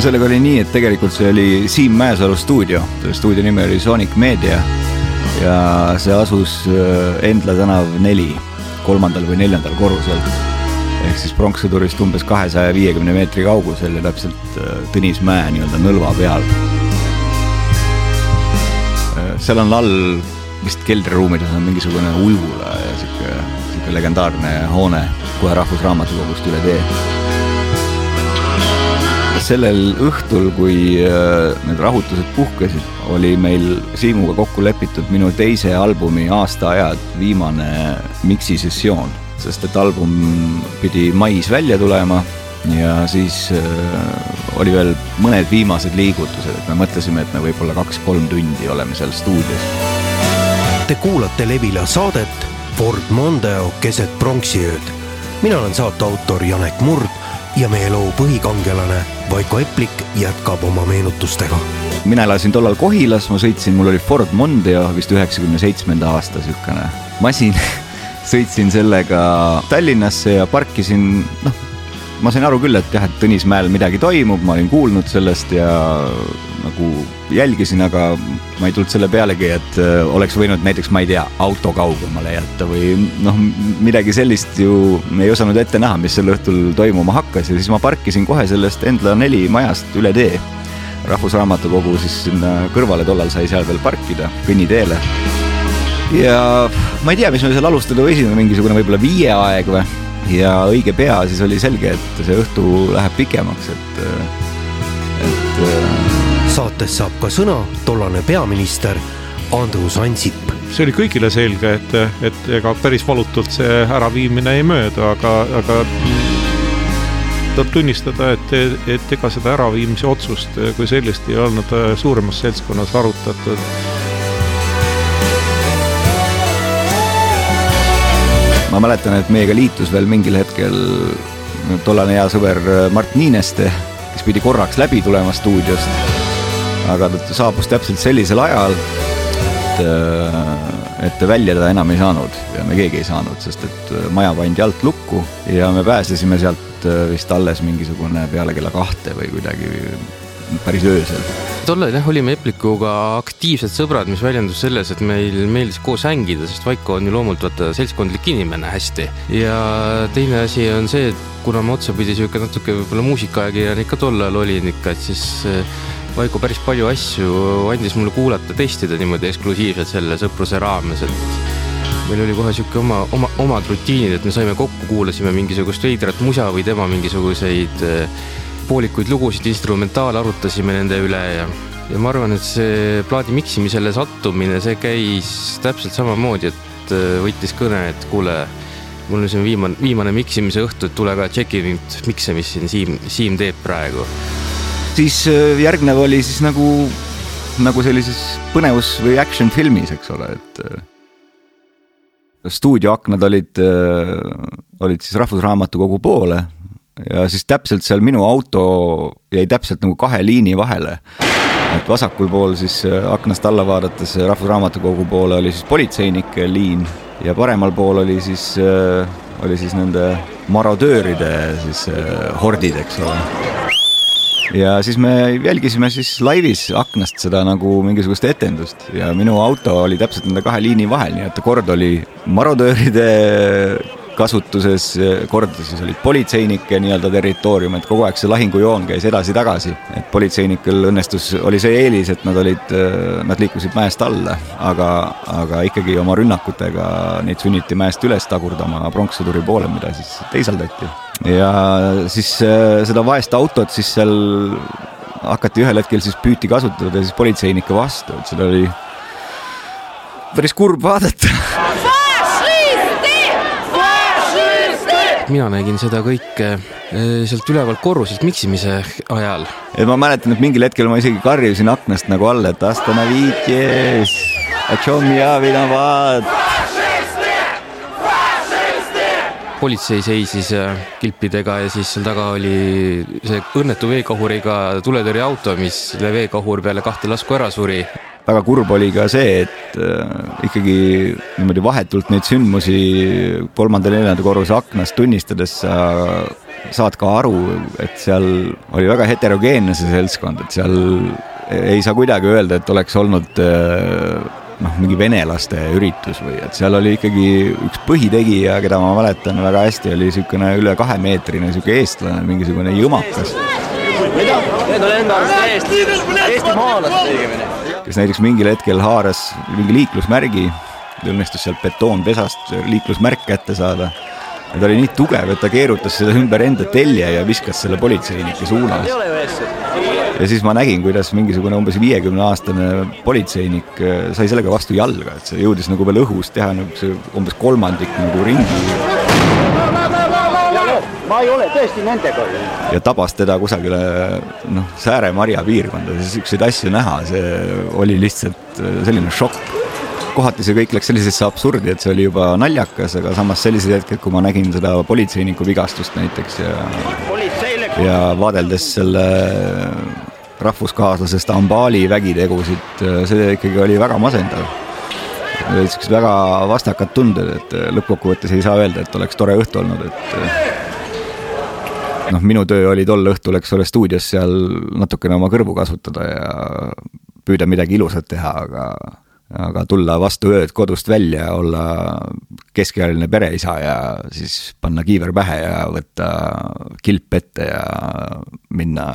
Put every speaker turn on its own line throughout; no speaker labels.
no sellega oli nii, et tegelikult see oli Siim Mäesalu stuudio, selle stuudio nimi oli Sonic Media ja see asus äh, Endla tänav neli, kolmandal või neljandal korrusel. ehk siis pronkssõdurist umbes kahesaja viiekümne meetri kaugusel ja täpselt äh, Tõnismäe nii-öelda nõlva peal. Äh, seal on all vist keldriruumides on mingisugune ujula ja sihuke, sihuke legendaarne hoone kohe Rahvusraamatukogust üle tee sellel õhtul, kui äh, need rahutused puhkesid, oli meil Siimuga kokku lepitud minu teise albumi aastaajad viimane miksisessioon, sest et album pidi mais välja tulema ja siis äh, oli veel mõned viimased liigutused, et me mõtlesime, et me võib-olla kaks-kolm tundi oleme seal stuudios.
Te kuulate Levila saadet Ford Mondeo keset pronksiööd. mina olen saate autor Janek Murd ja meie loo põhikangelane Vaiko Eplik jätkab oma meenutustega.
mina elasin tollal Kohilas, ma sõitsin, mul oli Ford Mondeo vist üheksakümne seitsmenda aasta siukene masin sõitsin sellega Tallinnasse ja parkisin, noh, ma sain aru küll, et jah, et Tõnismäel midagi toimub, ma olin kuulnud sellest ja nagu jälgisin, aga ma ei tulnud selle pealegi, et äh, oleks võinud näiteks, ma ei tea, auto kaugemale jätta või noh, midagi sellist ju ei osanud ette näha, mis sel õhtul toimuma hakkas ja siis ma parkisin kohe sellest Endla neli majast üle tee. rahvusraamatukogu siis sinna kõrvale tollal sai seal veel parkida kõnniteele. ja ma ei tea, mis me seal alustada võisime, mingisugune võib-olla viieaeg või ja õige pea siis oli selge, et see õhtu läheb pikemaks, et,
et saates saab ka sõna tollane peaminister Andrus Ansip.
see oli kõigile selge, et, et ega päris valutult see äraviimine ei möödu, aga, aga tuleb tunnistada, et, et ega seda äraviimise otsust kui sellist ei olnud suuremas seltskonnas arutatud.
ma mäletan, et meiega liitus veel mingil hetkel tollane hea sõber Mart Niineste, kes pidi korraks läbi tulema stuudiost aga ta saabus täpselt sellisel ajal, et, äh, et välja ta enam ei saanud ja me keegi ei saanud, sest et äh, maja pandi alt lukku ja me pääsesime sealt äh, vist alles mingisugune peale kella kahte või kuidagi päris öösel.
tollal jah, olime Eplikuga aktiivsed sõbrad, mis väljendus selles, et meil meeldis koos hängida, sest Vaiko on ju loomult vaata seltskondlik inimene hästi. ja teine asi on see, et kuna ma otsapidi sihuke natuke võib-olla muusikaajakirjanik ka tollal olin ikka, et siis Vaiko päris palju asju andis mulle kuulata, testida niimoodi eksklusiivselt selle sõpruse raames, et meil oli kohe sihuke oma, oma, omad rutiinid, et me saime kokku, kuulasime mingisugust veidrat musa või tema mingisuguseid eh, poolikuid lugusid, instrumentaale, arutasime nende üle ja, ja ma arvan, et see plaadi miksimisele sattumine, see käis täpselt samamoodi, et eh, võttis kõne, et kuule, mul on siin viimane, viimane miksimise õhtu, et tule ka tšeki nüüd mikse, mis siin Siim, Siim teeb praegu
siis äh, järgnev oli siis nagu, nagu sellises põnevus või action filmis, eks ole, et äh, stuudioaknad olid, äh, olid siis Rahvusraamatukogu poole ja siis täpselt seal minu auto jäi täpselt nagu kahe liini vahele. et vasakul pool siis aknast alla vaadates Rahvusraamatukogu poole oli siis politseinike liin ja paremal pool oli siis, oli siis nende marodööride siis hordid, eks ole ja siis me jälgisime siis laivis aknast seda nagu mingisugust etendust ja minu auto oli täpselt nende kahe liini vahel, nii et kord oli marodööride kasutuses, kord siis olid politseinike nii-öelda territoorium, et kogu aeg see lahingujoon käis edasi-tagasi. et politseinikel õnnestus, oli see eelis, et nad olid, nad liikusid mäest alla, aga, aga ikkagi oma rünnakutega neid sunniti mäest üles tagurdama pronkssõduri poole, mida siis teisaldati. Ja siis äh, seda vaest autot siis seal hakati ühel hetkel siis püüti kasutada siis politseinike vastu, et seda oli päris kurb vaadata.
Mina nägin seda kõike eh, sealt ülevalt korruselt miksimise ajal.
et ma mäletan, et mingil hetkel ma isegi karjusin aknast nagu alla, et Astanaviitjes,
politsei seisis eh, kilpidega ja siis seal taga oli see õnnetu veekahuriga tuletõrjeauto, mis selle veekahur peale kahte lasku ära suri.
Väga kurb oli ka see, et äh, ikkagi niimoodi vahetult neid sündmusi kolmanda-neljanda korruse aknast tunnistades sa saad ka aru, et seal oli väga heterogeenne see seltskond, et seal ei saa kuidagi öelda, et oleks olnud noh, mingi venelaste üritus või et seal oli ikkagi üks põhitegija, keda ma mäletan väga hästi, oli niisugune üle kahemeetrine niisugune eestlane, mingisugune jõmakas.
Need on enda arust Eesti, eestimaalased õigemini.
kes näiteks mingil hetkel haaras mingi liiklusmärgi, õnnestus sealt betoonpesast liiklusmärk kätte saada ja ta oli nii tugev, et ta keerutas seda ümber enda telje ja viskas selle politseinike suunas. ja siis ma nägin, kuidas mingisugune umbes viiekümne aastane politseinik äh, sai sellega vastu jalga, et see jõudis nagu veel õhus teha niisuguse umbes kolmandik nagu ringi.
ma ei ole tõesti nendega.
ja tabas teda kusagile noh, Sääre-Marja piirkonda, siukseid asju näha, see oli lihtsalt äh, selline šokk kohati see kõik läks sellisesse absurdi, et see oli juba naljakas, aga samas sellised hetked, kui ma nägin seda politseiniku vigastust näiteks ja ja vaadeldes selle rahvuskaaslasest Ambali vägitegusid, see ikkagi oli väga masendav. olid siuksed väga vastakad tunded, et lõppkokkuvõttes ei saa öelda, et oleks tore õhtu olnud, et noh, minu töö oli tol õhtul, eks ole, stuudios seal natukene oma kõrvu kasutada ja püüda midagi ilusat teha, aga aga tulla vastu ööd kodust välja, olla keskealine pereisa ja siis panna kiiver pähe ja võtta kilp ette ja minna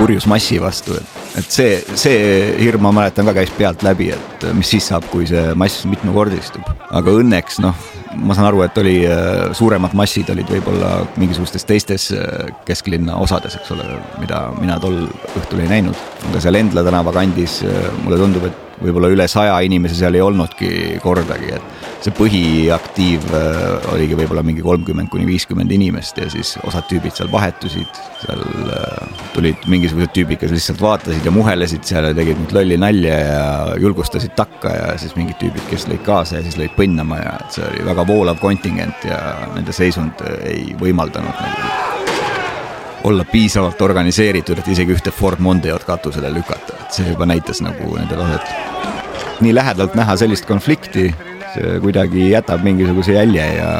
purjus massi vastu, et, et see, see hirm ma mäletan ka käis pealt läbi, et mis siis saab, kui see mass mitmekordistub. aga õnneks noh, ma saan aru, et oli äh, suuremad massid olid võib-olla mingisugustes teistes äh, kesklinna osades, eks ole, mida mina tol õhtul ei näinud. aga seal Endla tänava kandis äh, mulle tundub, et võib-olla üle saja inimese seal ei olnudki kordagi, et see põhiaktiiv äh, oligi võib-olla mingi kolmkümmend kuni viiskümmend inimest ja siis osad tüübid seal vahetusid, seal äh, tulid mingisugused tüübid, kes lihtsalt vaatasid ja muhelesid seal ja tegid nüüd lolli nalja ja julgustasid takka ja siis mingid tüübid, kes lõid kaasa ja siis lõid põnnama ja et see oli väga voolav kontingent ja nende seisund ei võimaldanud nagu olla piisavalt organiseeritud, et isegi ühte Ford Mondeot katusele lükata, et see juba näitas nagu nende taset. nii lähedalt näha sellist konflikti see kuidagi jätab mingisuguse jälje ja,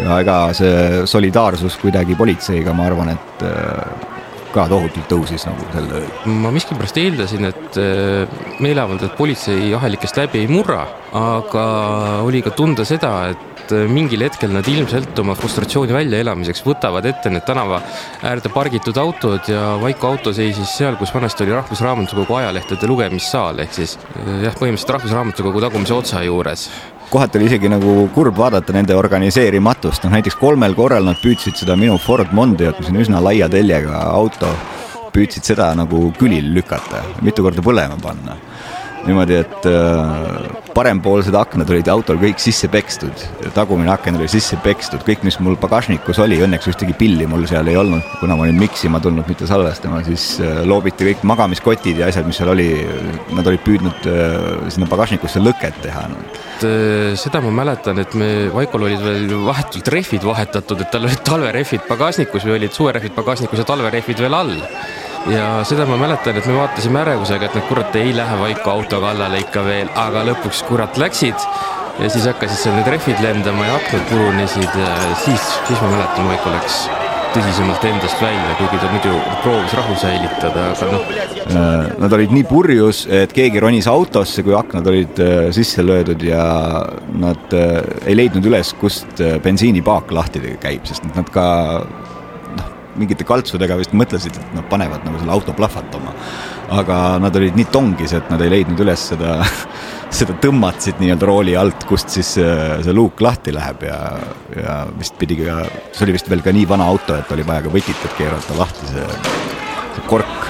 ja ega see solidaarsus kuidagi politseiga, ma arvan, et äh, ka tohutult tõusis nagu sel ööl.
ma miskipärast eeldasin, et äh, meeleavaldajad politsei ahelikest läbi ei murra, aga oli ka tunda seda, et et mingil hetkel nad ilmselt oma frustratsiooni väljaelamiseks võtavad ette need tänava äärde pargitud autod ja Vaiko auto seisis seal, kus vanasti oli Rahvusraamatukogu ajalehtede lugemissaal, ehk siis jah, põhimõtteliselt Rahvusraamatukogu tagumise otsa juures.
Kohati oli isegi nagu kurb vaadata nende organiseerimatust, noh näiteks kolmel korral nad püüdsid seda minu Ford Mondeot, mis on üsna laia teljega auto, püüdsid seda nagu külili lükata, mitu korda põlema panna. Niimoodi, et äh, parempoolsed aknad olid autol kõik sisse pekstud, tagumine aken oli sisse pekstud, kõik, mis mul pagasnikus oli, õnneks ühtegi pilli mul seal ei olnud, kuna ma olin miksima tulnud, mitte salvestama, siis äh, loobiti kõik magamiskotid ja asjad, mis seal oli, nad olid püüdnud äh, sinna pagasnikusse lõket teha no..
seda ma mäletan, et me, Vaikol olid veel vahetult rehvid vahetatud, et tal olid talverehvid pagasnikus või olid suverehvid pagasnikus ja talverehvid veel all ja seda ma mäletan, et me vaatasime ärevusega, et nad kurat ei lähe Vaiko auto kallale ikka veel, aga lõpuks kurat läksid ja siis hakkasid seal need rehvid lendama ja aknad purunesid ja siis, siis ma mäletan, Vaiko läks tõsisemalt endast välja, kuigi ta muidu proovis rahu säilitada, aga noh.
Äh, nad olid nii purjus, et keegi ronis autosse, kui aknad olid äh, sisse löödud ja nad äh, ei leidnud üles, kust bensiinipaak lahti käib, sest nad ka mingite kaltsudega vist mõtlesid, et nad panevad nagu selle auto plahvatama. aga nad olid nii tongis, et nad ei leidnud üles seda, seda tõmmat siit nii-öelda rooli alt, kust siis see, see luuk lahti läheb ja, ja vist pidi ka, see oli vist veel ka nii vana auto, et oli vaja ka võtit, et keerata lahti see, see kork.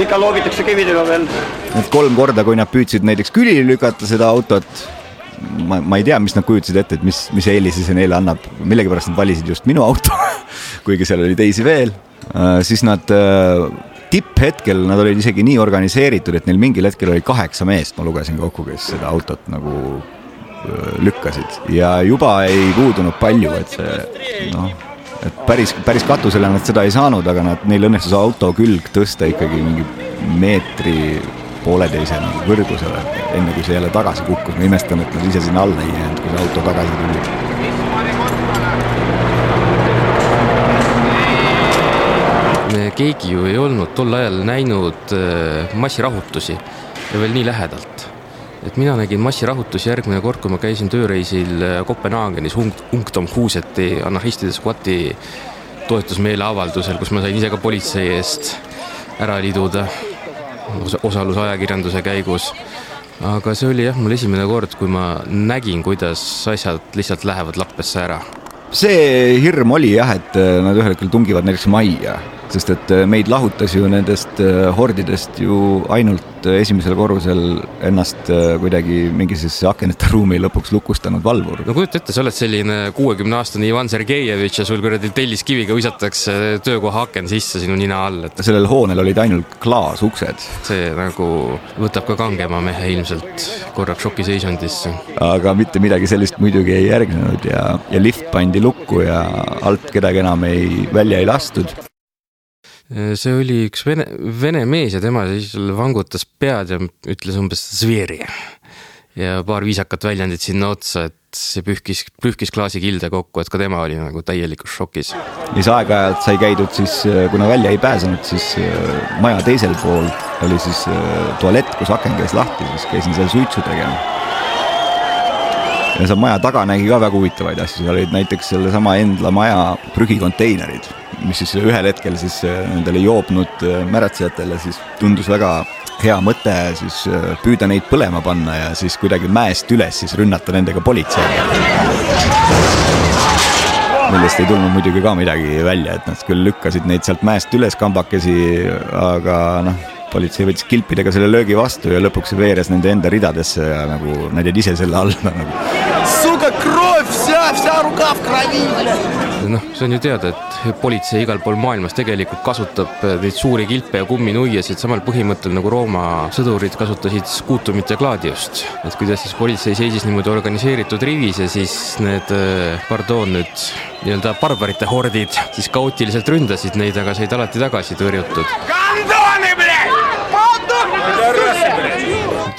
ikka loobitakse kividega veel.
Need kolm korda, kui nad püüdsid näiteks külili lükata seda autot ma, ma ei tea, mis nad kujutasid ette, et mis, mis eelise see neile annab, millegipärast nad valisid just minu auto kuigi seal oli teisi veel, äh, siis nad äh, tipphetkel nad olid isegi nii organiseeritud, et neil mingil hetkel oli kaheksa meest, ma lugesin kokku, kes seda autot nagu äh, lükkasid. Ja juba ei puudunud palju, et see noh, et päris, päris katusele nad seda ei saanud, aga nad, neil õnnestus auto külg tõsta ikkagi mingi meetri pooleteise nagu kõrgusele, enne kui see jälle tagasi kukkus, ma imestan, et nad ise sinna alla ei jäänud, kui see auto tagasi tuli.
Keegi ju ei olnud tol ajal näinud äh, massirahutusi ja veel nii lähedalt. et mina nägin massirahutusi järgmine kord, kui ma käisin tööreisil äh, Kopenhaagenis Ungdom Huuseti anarhistide skvati toetusmeeleavaldusel, kus ma sain ise ka politsei eest ära liduda osalus ajakirjanduse käigus aga see oli jah, mul esimene kord, kui ma nägin, kuidas asjad lihtsalt lähevad lappesse ära.
see hirm oli jah, et äh, nad ühel hetkel tungivad näiteks majja, sest et äh, meid lahutas ju nendest äh, hordidest ju ainult esimesel korrusel ennast äh, kuidagi mingisugusesse akendeta ruumi lõpuks lukustanud valvur.
no kujuta ette, sa oled selline kuuekümne aastane Ivan Sergejevitš ja sul kuradi telliskiviga visatakse töökoha aken sisse sinu nina all,
et. sellel hoonel olid ainult klaasuksed.
see nagu võtab ka kangema mehe ilmselt korraks šokiseisundisse.
aga mitte midagi sellist muidugi ei järgnenud ja, ja lift pandi lukku ja alt kedagi enam ei, välja ei lastud
see oli üks vene, vene mees ja tema siis vangutas pead ja ütles umbes zveri. ja paar viisakat väljendit sinna otsa, et see pühkis, pühkis klaasikilde kokku, et ka tema oli nagu täielikus šokis.
ja siis aeg-ajalt sai käidud siis, kuna välja ei pääsenud, siis äh, maja teisel pool oli siis äh, tualett, kus aken käis lahti, siis käisin seal suitsu tegema ja seal maja taga nägi ka väga huvitavaid asju, seal olid näiteks sellesama Endla maja prügikonteinerid mis siis ühel hetkel siis äh, nendele joobnud äh, märatsejatele siis tundus väga hea mõte siis äh, püüda neid põlema panna ja siis kuidagi mäest üles siis rünnata nendega politseid. millest ei tulnud muidugi ka midagi välja, et nad küll lükkasid neid sealt mäest üles kambakesi, aga noh, politsei võttis kilpidega selle löögi vastu ja lõpuks see veeres nende enda ridadesse ja nagu nad jäid ise selle alla nagu.
noh, see on ju teada, et politsei igal pool maailmas tegelikult kasutab э, neid suuri kilpe ja kumminuiasid samal põhimõttel nagu Rooma sõdurid kasutasid skuutumit ja glaadiust. et kuidas siis politsei seisis niimoodi organiseeritud rivis ja siis need, äh, pardon nüüd, nii-öelda barbarite hordid siis kaootiliselt ründasid neid, aga said alati tagasi tõrjutud.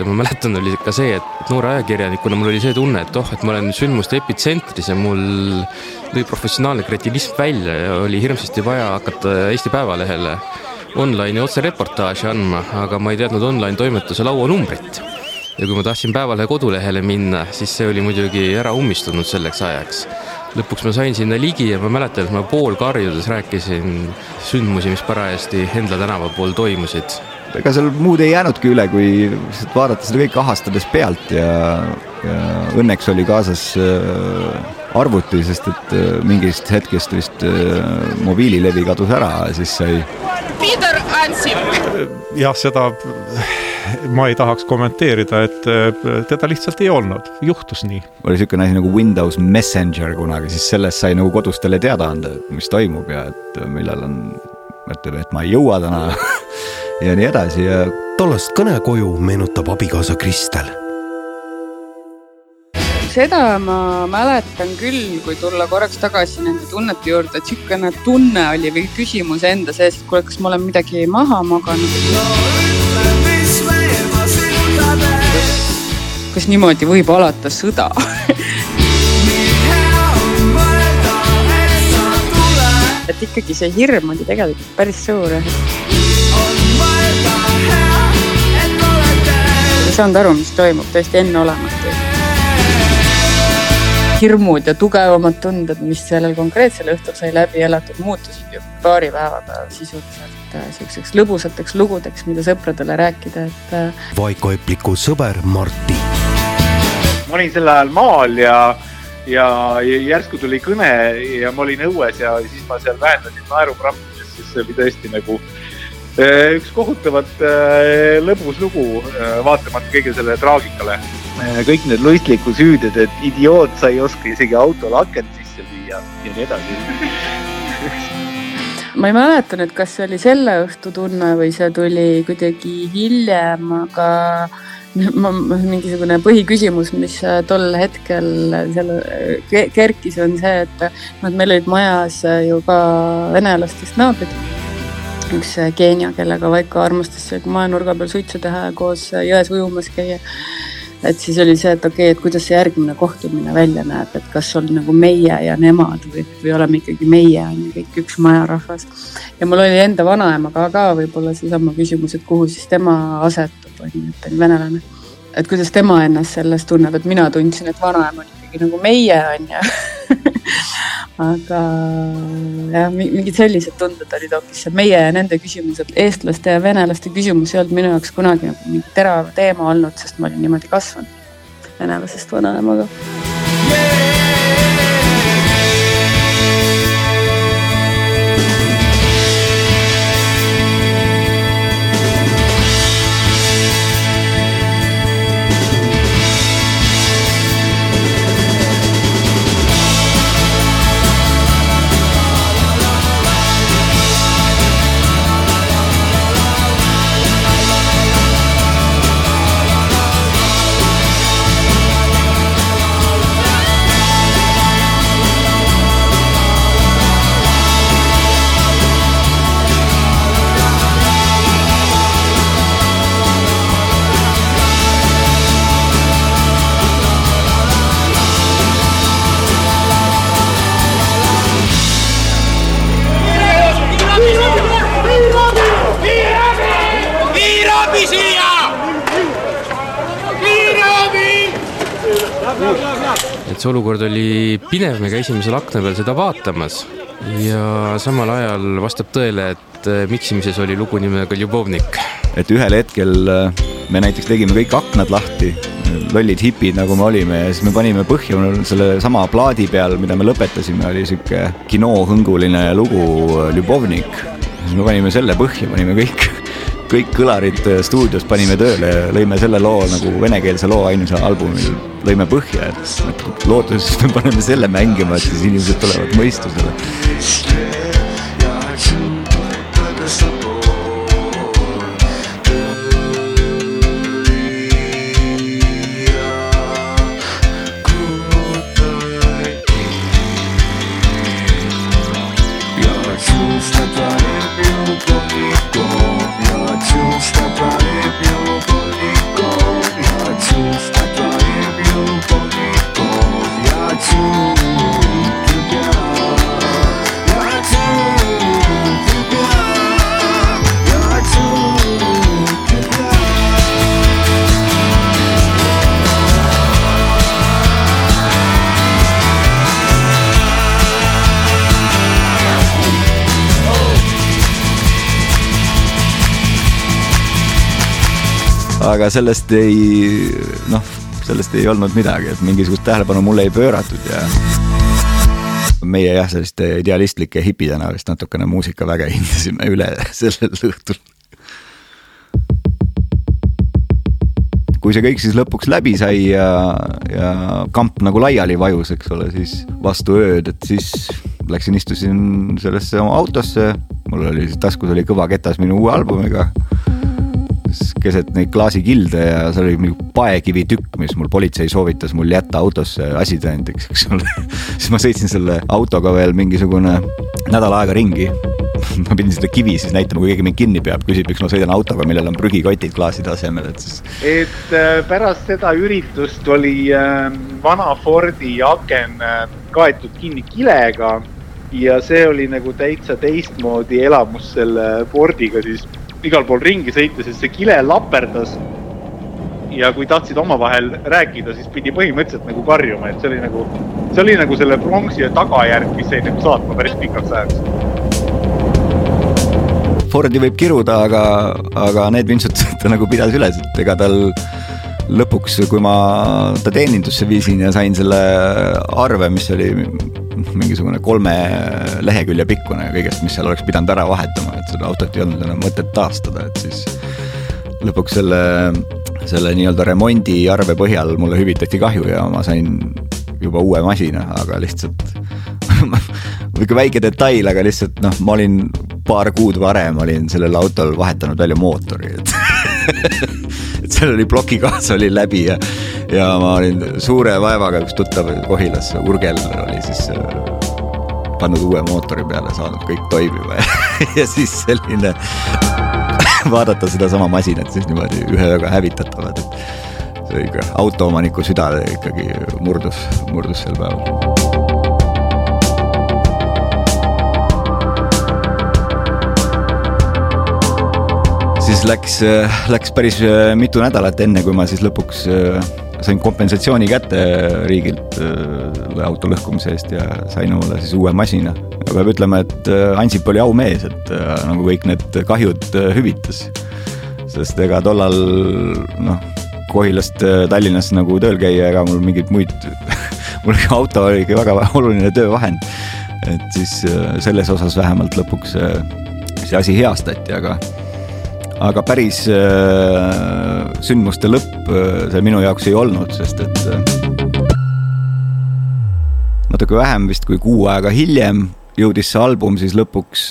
Et ma mäletan, oli ka see, et noore ajakirjanikuna mul oli see tunne, et oh, et ma olen sündmuste epitsentris ja mul lõi professionaalne kretinism välja ja oli hirmsasti vaja hakata Eesti Päevalehele online'i otsereportaaži andma, aga ma ei teadnud online toimetuse lauanumbrit. ja kui ma tahtsin Päevalehe kodulehele minna, siis see oli muidugi ära ummistunud selleks ajaks. lõpuks ma sain sinna ligi ja ma mäletan, et ma poolkarjudes rääkisin sündmusi, mis parajasti Endla tänava pool toimusid
ega seal muud ei jäänudki üle, kui lihtsalt vaadata seda kõike ahastades pealt ja, ja õnneks oli kaasas äh, arvuti, sest et äh, mingist hetkest vist äh, mobiililevi kadus ära ja siis sai. Peter
Ansip. jah, seda ma ei tahaks kommenteerida, et teda lihtsalt ei olnud, juhtus nii.
oli niisugune asi nagu Windows Messenger kunagi, siis sellest sai nagu kodustele teada anda, et mis toimub ja et millal on, et, et ma ei jõua täna ja nii edasi ja.
tollast kõnekoju meenutab abikaasa Kristel.
seda ma mäletan küll, kui tulla korraks tagasi nende tunnete juurde, et niisugune tunne oli või küsimus enda sees, et kuule, kas ma olen midagi maha maganud kas niimoodi võib alata sõda et ikkagi see hirm oli tegelikult päris suur ei saanud aru, mis toimub, täiesti enneolematu. hirmud ja tugevamad tunded, mis sellel konkreetsel õhtul sai läbi elatud, muutusid ju paari päevaga sisuliselt äh, siukseks lõbusateks lugudeks, mida sõpradele rääkida, et. Äh,
Vaiko Epliku sõber Martti.
ma olin sel ajal maal ja ja järsku tuli kõne ja ma olin õues ja siis ma seal vähendasin naeruprammides, sest see oli tõesti nagu üks kohutavalt eh, lõbus lugu, eh, vaatamata kõige selle traagikale. kõik need lustlikud süüded, et idioot, sa ei oska isegi autole akent sisse lüüa ja nii edasi
ma ei mäleta nüüd, kas see oli selle õhtu tunne või see tuli kuidagi hiljem, aga ma, mingisugune põhiküsimus, mis tol hetkel selle kerkis, on see, et noh, et meil olid majas ju ka venelastest naabrid üks Keenia, kellega Vaiko armastas majanurga peal suitsu teha ja koos jões ujumas käia. et siis oli see, et okei okay,, et kuidas see järgmine kohtumine välja näeb, et kas on nagu meie ja nemad või, või oleme ikkagi meie on ju kõik üks majarahvas. ja mul oli enda vanaemaga ka võib-olla seesama küsimus, et kuhu siis tema asetub, on ju, et ta on venelane. et kuidas tema ennast selles tunneb, et mina tundsin, et vanaema on ikkagi nagu meie, on ju aga jah, mingid sellised tunded olid hoopis meie ja nende küsimused. eestlaste ja venelaste küsimus ei olnud minu jaoks kunagi nagu mingi terav teema olnud, sest ma olin niimoodi kasvanud venelasest vanaemaga yeah!.
See olukord oli pinev, me käisime seal akna peal seda vaatamas ja samal ajal vastab tõele, et äh, miksimises oli lugu nimega Ljubovnik.
et ühel hetkel äh, me näiteks tegime kõik aknad lahti, lollid hipid, nagu me olime ja siis me panime põhja selle sama plaadi peal, mida me lõpetasime, oli sihuke kinohõnguline lugu äh, Ljubovnik. siis me panime selle põhja, panime kõik kõik kõlarid stuudios panime tööle ja lõime selle loo nagu venekeelse loo ainsal albumil lõime põhja, et lootuses me paneme selle mängima, et siis inimesed tulevad mõistusele. Aga sellest ei, noh, sellest ei olnud midagi, et mingisugust tähelepanu mulle ei pööratud ja meie jah, selliste idealistlike hipidena vist natukene muusikaväge hindasime üle sellel õhtul. kui see kõik siis lõpuks läbi sai ja, ja kamp nagu laiali vajus, eks ole, siis vastu ööd, et siis läksin, istusin sellesse oma autosse, mul oli taskus oli kõva ketas minu uue albumiga keset neid klaasikilde ja see oli mingi paekivitükk, mis mul politsei soovitas mul jätta autosse asitõendiks, eks ole. Siis ma sõitsin selle autoga veel mingisugune nädal aega ringi. Ma pidin seda kivi siis näitama, kui keegi mind kinni peab, küsib, miks ma sõidan autoga, millel on prügikotid klaaside asemel, et siis.
et äh, pärast seda üritust oli äh, vana Fordi aken äh, kaetud kinni kilega ja see oli nagu täitsa teistmoodi elamus selle Fordiga siis igal pool ringi sõita, sest see kile laperdas. ja kui tahtsid omavahel rääkida, siis pidi põhimõtteliselt nagu karjuma, et see oli nagu, see oli nagu selle pronksi tagajärg, mis jäi nagu saatma päris pikaks ajaks.
Fordi võib kiruda, aga, aga need vintsutused ta nagu pidas üles, et ega tal lõpuks, kui ma ta teenindusse viisin ja sain selle arve, mis oli mingisugune kolme lehekülje pikkune kõigest, mis seal oleks pidanud ära vahetama, et seda autot ei olnud enam mõtet taastada, et siis lõpuks selle, selle nii-öelda remondiarve põhjal mulle hüvitati kahju ja ma sain juba uue masina, aga lihtsalt niisugune väike detail, aga lihtsalt noh, ma olin paar kuud varem olin sellel autol vahetanud välja mootori, et seal oli plokigaas oli läbi ja, ja ma olin suure vaevaga, üks tuttav Kohilas, Urgel oli siis äh, pannud uue mootori peale, saanud kõik toimima ja, ja siis selline vaadata sedasama masinat siis niimoodi ühe ööga hävitatavad, et see ikka autoomaniku süda ikkagi murdus, murdus sel päeval. Siis läks, läks päris mitu nädalat, enne kui ma siis lõpuks sain kompensatsiooni kätte riigilt auto lõhkumise eest ja sain omale siis uue masina. peab ütlema, et Ansip oli aumees, et nagu kõik need kahjud hüvitas. sest ega tollal noh Kohilast äh, Tallinnasse nagu tööl käia, ega mul mingeid muid mul auto oli ikka väga oluline töövahend. et siis äh, selles osas vähemalt lõpuks äh, see asi heastati, aga, aga päris sündmuste lõpp see minu jaoks ei olnud, sest et natuke vähem vist kui kuu aega hiljem jõudis see album siis lõpuks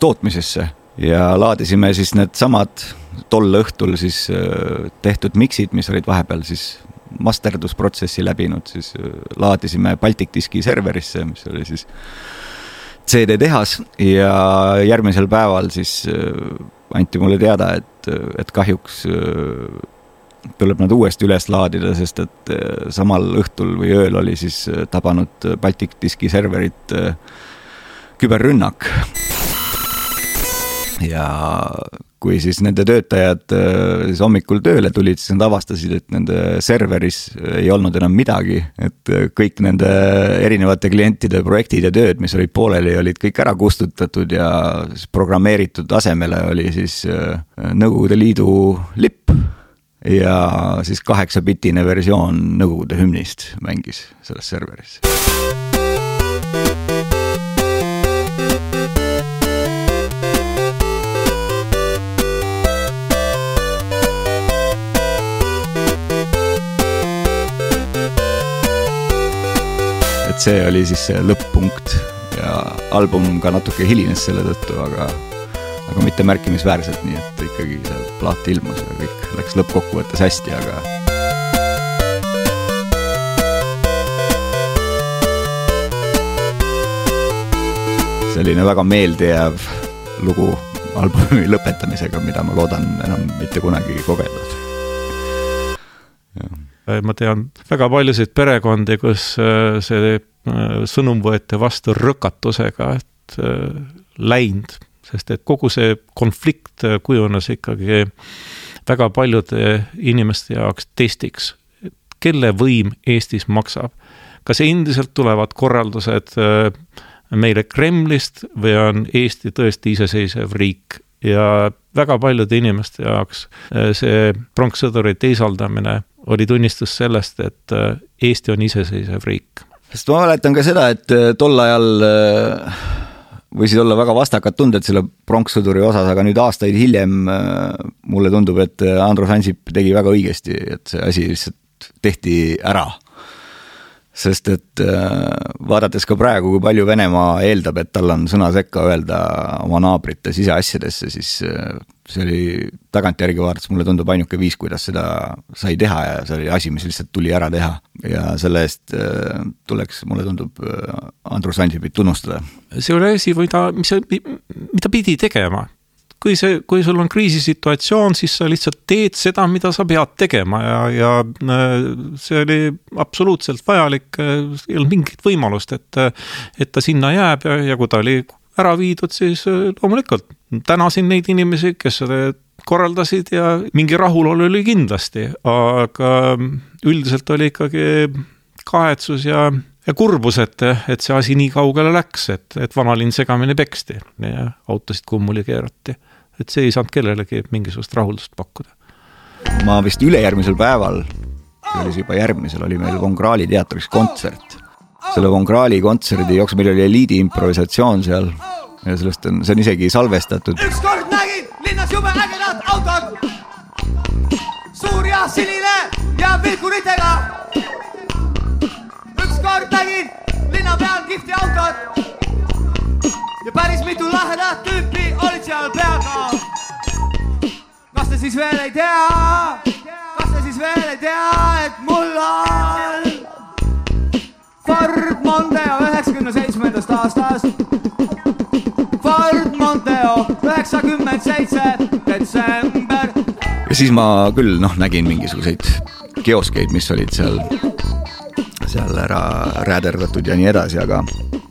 tootmisesse. Ja laadisime siis needsamad tol õhtul siis äh, tehtud miksid, mis olid vahepeal siis masterdusprotsessi läbinud, siis äh, laadisime Baltic Diski serverisse, mis oli siis CD-tehas ja järgmisel päeval siis äh, anti mulle teada, et, et kahjuks tuleb nad uuesti üles laadida, sest et samal õhtul või ööl oli siis tabanud Baltic Diski serverit küberrünnak. ja kui siis nende töötajad äh, siis hommikul tööle tulid, siis nad avastasid, et nende serveris ei olnud enam midagi, et äh, kõik nende erinevate klientide projektid ja tööd, mis olid pooleli, olid kõik ära kustutatud ja programmeeritud asemele oli siis äh, Nõukogude Liidu lipp ja siis kaheksapitine versioon Nõukogude hümnist mängis selles serveris see oli siis see lõpp-punkt ja album ka natuke hilines selle tõttu, aga, aga mitte märkimisväärselt, nii et ikkagi see plaat ilmus ja kõik läks lõppkokkuvõttes hästi, aga. selline väga meeldejääv lugu albumi lõpetamisega, mida ma loodan enam mitte kunagi kogeda
ma tean väga paljusid perekondi, kus äh, see äh, sõnum võeti vastu rõkatusega, et läinud, sest et kogu see konflikt kujunes ikkagi väga paljude inimeste jaoks testiks, kelle võim Eestis maksab. kas endiselt tulevad korraldused meile Kremlist või on Eesti tõesti iseseisev riik ja väga paljude inimeste jaoks see pronkssõduri teisaldamine oli tunnistus sellest, et äh, Eesti on iseseisev riik.
sest ma mäletan ka seda, et äh, tol ajal äh, võisid olla väga vastakad tunded selle pronkssõduri osas, aga nüüd aastaid hiljem mulle tundub, et Andrus Ansip tegi väga õigesti, et see asi lihtsalt tehti ära sest et vaadates ka praegu, kui palju Venemaa eeldab, et tal on sõna sekka öelda oma naabrite siseasjadesse, siis see oli tagantjärgi vaadates mulle tundub ainuke viis, kuidas seda sai teha ja see oli asi, mis lihtsalt tuli ära teha. ja selle eest äh, tuleks, mulle tundub, äh, Andrus Ansipit tunnustada.
see oli asi, mida, mis, mida pidi tegema. Kui see, kui sul on kriisisituatsioon, siis sa lihtsalt teed seda, mida sa pead tegema ja, ja äh, see oli absoluutselt vajalik, ei olnud mingit võimalust, et, et ta sinna jääb ja, ja kui ta oli ära viidud, siis loomulikult tänasin neid inimesi, kes seda korraldasid ja mingi rahulolu oli kindlasti, aga üldiselt oli ikkagi kahetsus ja, ja kurbus, et, et see asi nii kaugele läks, et, et vanalinn segamini peksti ja autosid kummuli keerati. Et see ei saanud kellelegi mingisugust rahuldust pakkuda.
ma vist ülejärgmisel päeval, see oli siis juba järgmisel, oli meil Von Krahli teatris kontsert. selle Von Krahli kontserdi jooksul meil oli eliidi improvisatsioon seal ja sellest on, see on isegi salvestatud. ükskord nägin linnas jube ägedat autot. suur ja sinine ja vilkuritega. Ei tea, kas te siis veel ei tea, et mul on Ford Mondeo üheksakümne seitsmendast aastast Ford Monteo üheksakümmend seitse detsember. ja siis ma küll noh, nägin mingisuguseid kioskeid, mis olid seal, seal ära rääderdatud ja nii edasi, aga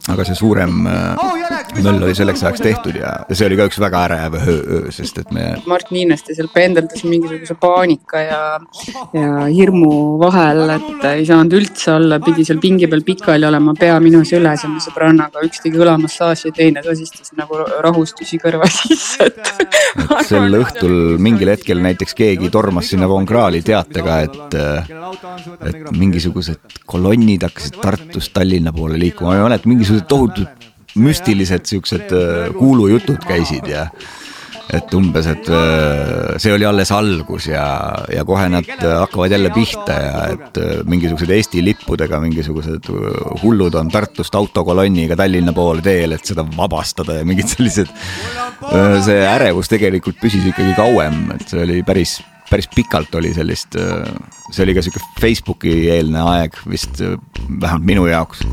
aga see suurem äh, möll oli selleks ajaks tehtud ja, ja see oli ka üks väga ärev öö, sest et me.
Mart Niineste seal pendeldas mingisuguse paanika ja, ja hirmu vahel, et ei saanud üldse olla, pidi seal pingi peal pikali olema, pea minu süles ja mu sõbrannaga, üks tegi õlamassaaži ja teine sosistas nagu rahustusi kõrva sisse, et.
sel õhtul mingil hetkel näiteks keegi tormas sinna Von Krahli teatega, et, et mingisugused kolonnid hakkasid Tartust Tallinna poole liikuma, ma ei mäleta, mingisugused tohutud müstilised siuksed äh, kuulujutud käisid ja et umbes, et äh, see oli alles algus ja, ja kohe nad hakkavad jälle pihta ja et äh, mingisugused Eesti lippudega mingisugused hullud on Tartust autokolonniga Tallinna poole teel, et seda vabastada ja mingid sellised. see ärevus tegelikult püsis ikkagi kauem, et see oli päris, päris pikalt oli sellist, see oli ka sihuke Facebooki eelne aeg vist vähemalt minu jaoks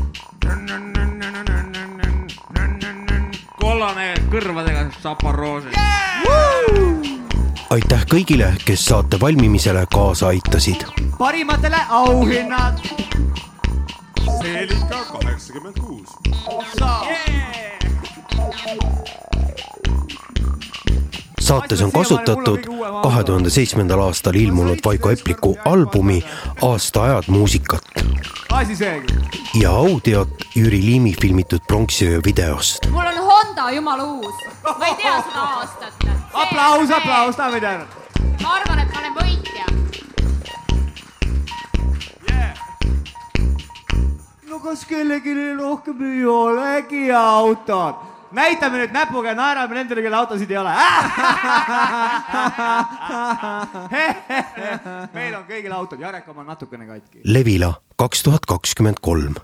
kollane kõrvadega saparroos
aitäh kõigile, kes saate valmimisele kaasa aitasid.
parimatele auhinnad.
Seelika kaheksakümmend kuus.
Saates on kasutatud kahe tuhande seitsmendal aastal ilmunud Vaiko Epliku albumi Aastaajad muusikat ja audiot Jüri Liimi filmitud pronksiöö videost.
mul on Honda jumala uus, ma ei tea seda aastat.
aplaus, aplaus, daamid ja härrad.
ma arvan, et ma olen võitja
yeah.. no kas kellelgi rohkem ei olegi autot? Näitame nüüd näpuga ja naerame nendele, kelle autosid ei ole. meil on kõigil autod, Jarek oma natukene katki.
Levila kaks tuhat kakskümmend kolm